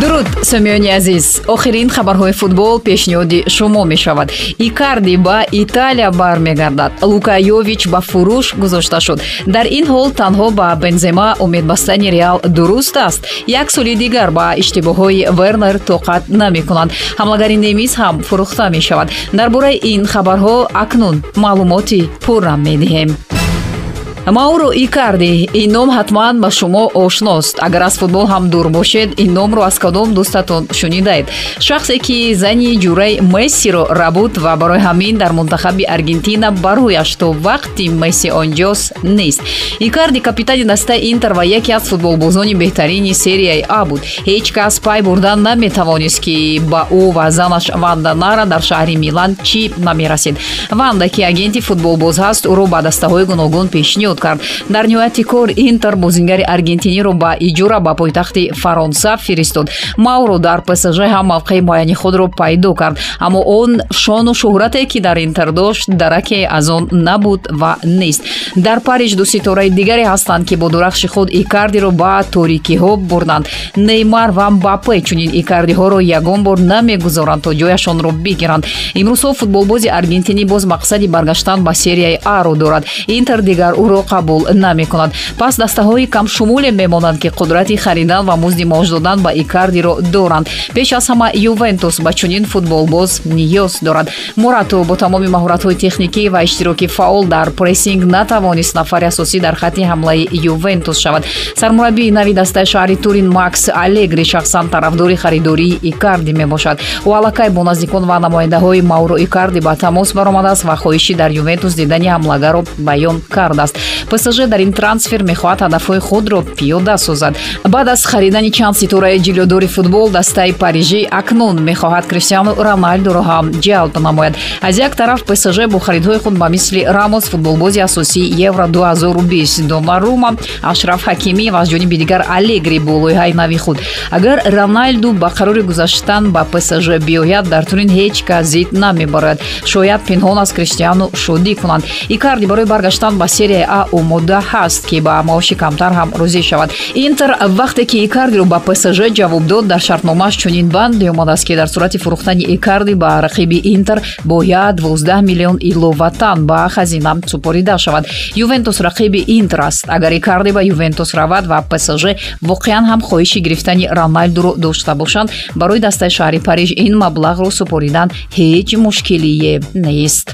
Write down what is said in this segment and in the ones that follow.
дуруд сомиёни азиз. Охирин хабарҳои футбол пешниҳоди шумо мешавад. Икарди ба италия бармегардад. Лука йович ба фурӯш гузошта шуд. Дар ин ҳол танҳо ба бензема умедбастани реал дуруст аст. Як соли дигар ба иштибоҳҳои вернер тоқат намекунанд ҳамлагари немис ҳам фурӯхта мешавад. Дар бораи ин хабарҳо акнун маълумоти пурра медиҳем мауро икарди ин ном ҳатман ба шумо ошност. Агар аз футбол ҳам дур бошед ин номро аз кадом дӯстатон шунидаед шахсе ки зани ҷураи мессиро рабуд ва барои ҳамин дар мунтахаби аргентина ба рӯяш то вақти месси онҷос нест. Икарди капитани дастаи интер ва яке аз футболбозони беҳтарини серияи а буд. Ҳеҷ кас пай бурдан наметавонист ки ба ӯ ва занаш ванда нара дар шаҳри милан чӣ намерасид ванда ки агенти футболбоз ҳаст ӯро ба дастаҳои гуногун пешниҳод пешниҳод кард. Дар ниҳояти кор интер бозингари аргентиниро ба иҷора ба пойтахти фаронса фиристод. Мауро дар псж ҳам мавқеи муайяни худро пайдо кард. Аммо он шону шӯҳрате ки дар интер дошт дараке аз он набуд ва нест. Дар париж ду ситораи дигаре ҳастанд ки бо дурахши худ икардиро ба торикиҳо бурданд неймар ва мбапе чунин икардиҳоро ягон бор намегузоранд то ҷояшонро бигиранд. Имрӯзҳо футболбози аргентинӣ боз мақсади баргаштан ба серияи аро дорад. Интер дигар ӯро қабул намекунад. Пас дастаҳои камшумуле мемонанд ки қудрати харидан ва музди маош додан ба икардиро доранд. Пеш аз ҳама ювентус ба чунин футболбоз ниёз дорад. Мурато бо тамоми маҳоратҳои техникӣ ва иштироки фаъол дар прессинг натавонист нафари асосӣ дар хатти ҳамлаи ювентус шавад. Сармураббии нави дастаи шаҳри турин макс алегри шахсан тарафдори харидории икарди мебошад. Ӯ аллакай бо наздикон ва намояндаҳои мауро икарди ба тамос баромадааст ва хоҳиши дар ювентус дидани ҳамлагаро баён кардааст псж дар ин трансфер мехоҳад ҳадафҳои худро пиёда созад. Баъд аз харидани чанд ситораи ҷилӯдори футбол дастаи парижӣ акнун мехоҳад. Криштиану роналдуро ҳам ҷалб намояд. Аз як тараф псж бо харидҳои худ ба мисли рамос футболбози асосии евро 2020 донарума ашраф ҳакимӣ ва аз ҷониби дигар алегри бо лоиҳаи нави худ. Агар роналду ба қарори гузаштан ба псж биёяд дар турин ҳеҷ кас зид намебарояд шояд пинҳон аз криштиану шодӣ кунанд. Икарди барои баргаштан ба серияи а омода ҳаст ки ба маоши камтар ҳам розӣ шавад. Интер вақте ки икардиро ба псж ҷавоб дод дар шартномааш чунин банде омадааст ки дар сурати фурӯхтани икарди ба рақиби интер бояд 12 миллион иловатан ба хазина супорида шавад. Ювентус рақиби интер аст. Агар икарди ба ювентус равад ва псж воқеан ҳам хоҳиши гирифтани роналдуро дошта бошанд барои дастаи шаҳри париж ин маблағро супоридан ҳеҷ мушкилие нест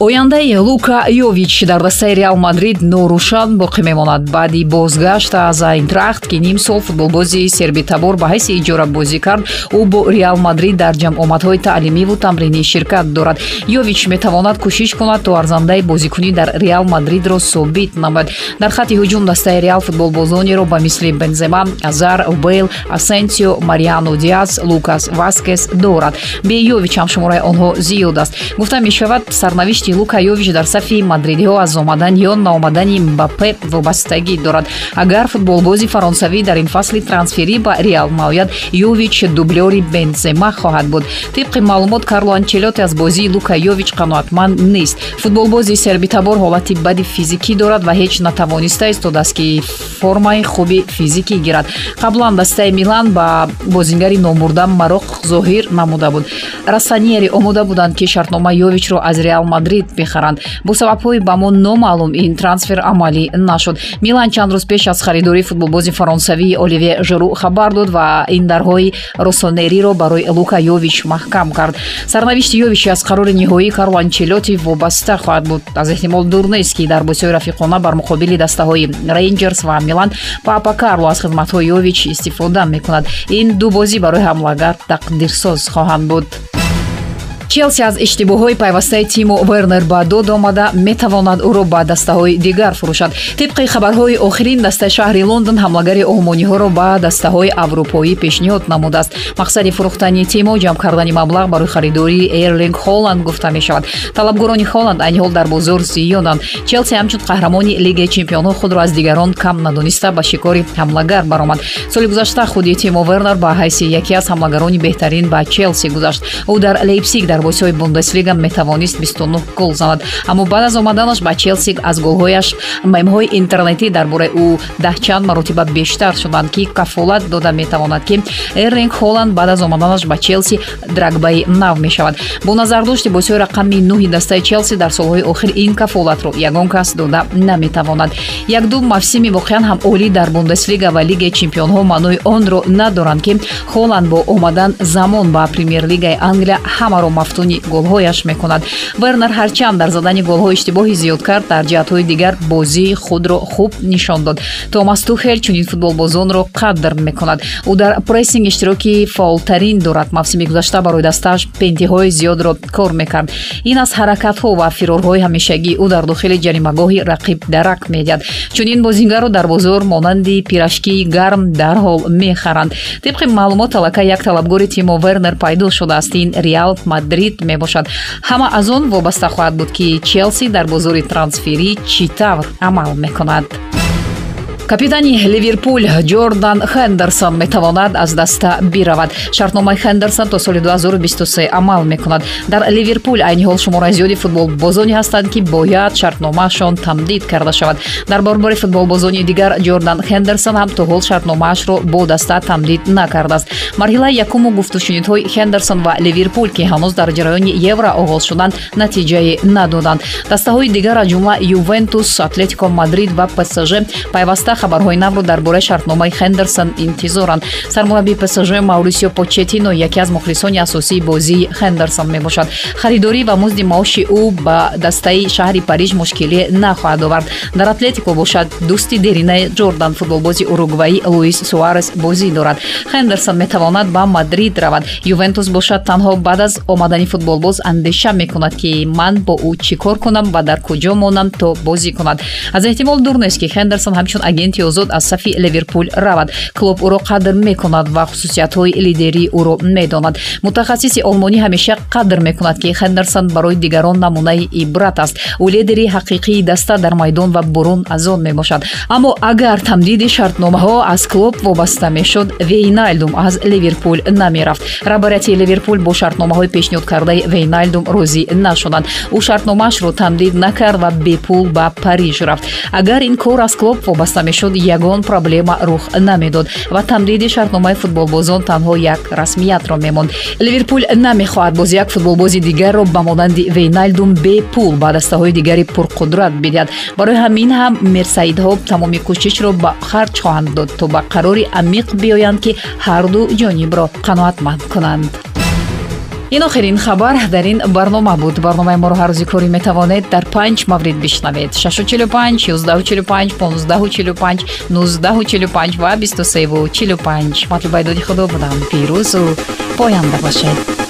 ояндаи лука йович дар дастаи реал мадрид норӯшан боқӣ мемонад. Баъди бозгашт аз айнтрахт ки ним сол футболбози сербитабор ба ҳайси иҷора бозӣ кард. Ӯ бо реал мадрид дар ҷамъомадҳои таълимиву тамринӣ ширкат дорад. Йович метавонад кӯшиш кунад то арзандаи бозикунӣ дар реал мадридро собит намояд дар хатти ҳуҷум дастаи реал футболбозонеро ба мисли бензема азар бейл асенсио мариано диас лукас васкес дорад. Бе йович ҳам шумораи онҳо зиёд аст. Гуфта мешавад сарнавишти ки лука йович дар сафи мадридиҳо аз омадан ё наомадани мбапе вобастагӣ дорад. Агар футболбози фаронсавӣ дар ин фасли трансферӣ ба реал наояд йович дублёри бензема хоҳад буд. Тибқи маълумот карло анчелоти аз бозии лука йович қаноатманд нест. Футболбози сербитабор ҳолати бади физикӣ дорад ва ҳеҷ натавониста истодааст ки формаи хуби физикӣ гирад. Қаблан дастаи милан ба бозингари номурда мароқ зоҳир намуда буд. Рассаниери омода буданд ки шартномаи йовичро аз реал мадрид мадрид бихаранд. Бо сабабҳои ба мо номаълум ин трансфер амалӣ нашуд. Милан чанд рӯз пеш аз харидории футболбози фаронсавии оливе жру хабар дод ва ин дарҳои росонериро барои лука йович маҳкам кард. Сарнавишти йович аз қарори ниҳоии карло анчелоти вобаста хоҳад буд. Аз эҳтимол дур нест ки дар бозиҳои рафиқона бар муқобили дастаҳои рейнҷерс ва милан папа карло аз хизматҳои йович истифода мекунад. Ин ду бозӣ барои ҳамлагар тақдирсоз хоҳанд буд челси аз иштибоҳҳои пайвастаи тиму вернер ба дод омада метавонад ӯро ба дастаҳои дигар фурӯшад. Тибқи хабарҳои охирин дастаи шаҳри лондон ҳамлагари олмониҳоро ба дастаҳои аврупоӣ пешниҳод намудааст. Мақсади фурӯхтани тиму ҷамъ кардани маблағ барои харидории эрлинг холланд гуфта мешавад. Талабгорони холланд айни ҳол дар бозор зиёданд челси ҳамчун қаҳрамони лигаи чемпионҳо худро аз дигарон кам надониста ба шикори ҳамлагар баромад. Соли гузашта худи тимо вернер ба ҳайси яке аз ҳамлагарони беҳтарин ба челси гузашт. Ӯ дар лейпсиг дар бозиҳои бундеслига метавонист 29 гол занад. Аммо баъд аз омаданаш ба челси аз голҳояш мемҳои интернетӣ дар бораи ӯ даҳчанд маротиба бештар шуданд ки кафолат дода метавонад ки эрлинг холланд баъд аз омаданаш ба челси драгбаи нав мешавад. Бо назардошти бозиҳои рақами нӯҳи дастаи челси дар солҳои охир ин кафолатро ягон кас дода наметавонад. Якду мавсими воқеан ҳам олӣ дар бундеслига ва лигаи чемпионҳо маънои онро надоранд ки холланд бо омадан замон ба премер-лигаи англия ҳамаро мафтуни голҳояш мекунад. Вернер ҳарчанд дар задани голҳо иштибоҳи зиёд кард дар ҷиҳатҳои дигар бозии худро хуб нишон дод. Томас тухел чунин футболбозонро қадр мекунад. Ӯ дар прессинг иштироки фаъолтарин дорад. Мавсими гузашта барои дастааш пентиҳои зиёдро кор мекард. Ин аз ҳаракатҳо ва фирорҳои ҳамешагии ӯ дар дохили ҷаримагоҳи рақиб дарак медиҳад. Чунин бозингарро дар бозор монанди пирашкии гарм дарҳол мехаранд. Тибқи маълумот аллакай як талабгори тимо вернер пайдо шудааст. Ин реал мадрид мебошад. Ҳама аз он вобаста хоҳад буд ки челси дар бозори трансферӣ чӣ тавр амал мекунад капитани ливерпул ҷордан хендерсон метавонад аз даста биравад. Шартномаи хендерсон то соли 2023 амал мекунад. Дар ливерпул айни ҳол шумораи зиёди футболбозоне ҳастанд ки бояд шартномаашон тамдид карда шавад. Дар борбори футболбозони дигар ҷордан хендерсон ҳам то ҳол шартномаашро бо даста тамдид накардааст. Марҳилаи якуму гуфтушунидҳои хендерсон ва ливерпул ки ҳанӯз дар ҷараёни евро оғоз шуданд натиҷае надоданд. Дастаҳои дигар аз ҷумла ювентус атлетико мадрид ва псж пайваста хабарҳои навро дар бораи шартномаи хендерсон интизоранд. Сармураббии псж маурисио почетино яке аз мухлисони асосии бозии хендерсон мебошад. Харидорӣ ва музди маоши ӯ ба дастаи шаҳри париж мушкилие нахоҳад овард. Дар атлетико бошад дӯсти деринаи ҷордан футболбози уругваи луис суарес бозӣ дорад. Хендерсон метавонад ба мадрид равад. Ювентус бошад танҳо баъд аз омадани футболбоз андеша мекунад ки ман бо ӯ чӣ кор кунам ва дар куҷо монам то бозӣ кунад. Аз эҳтимол дур нест ки хендерсон ҳамчун агент агенти озод аз сафи ливерпул равад. Клуб ӯро қадр мекунад ва хусусиятҳои лидерии ӯро медонад. Мутахассиси олмонӣ ҳамеша қадр мекунад ки хендерсон барои дигарон намунаи ибрат аст. Ӯ лидери ҳақиқии даста дар майдон ва бурун аз он мебошад. Аммо агар тамдиди шартномаҳо аз клуб вобаста мешуд вейнайлдум аз ливерпул намерафт. Раҳбарияти ливерпул бо шартномаҳои пешниҳодкардаи вейнайлдум розӣ нашуданд. Ӯ шартномаашро тамдид накард ва бепул ба париж рафт. Агар ин кор аз клуб вобаста мешуд мешуд ягон проблема рух намедод ва тамдиди шартномаи футболбозон танҳо як расмиятро мемонд. Ливерпул намехоҳад боз як футболбози дигарро ба монанди вейнальдум бепул ба дастаҳои дигари пурқудрат бидиҳад. Барои ҳамин ҳам мерсаидҳо тамоми кӯшишро ба харҷ хоҳанд дод то ба қарори амиқ биёянд ки ҳарду ҷонибро қаноатманд кунанд ин охирин хабар дар ин барнома буд. Барномаи моро ҳар рӯзи корӣ метавонед дар панҷ маврид бишнавед. 645 145 1545 1945 ва 2345 матлубайдоди худо будам. Пирӯзу поянда бошед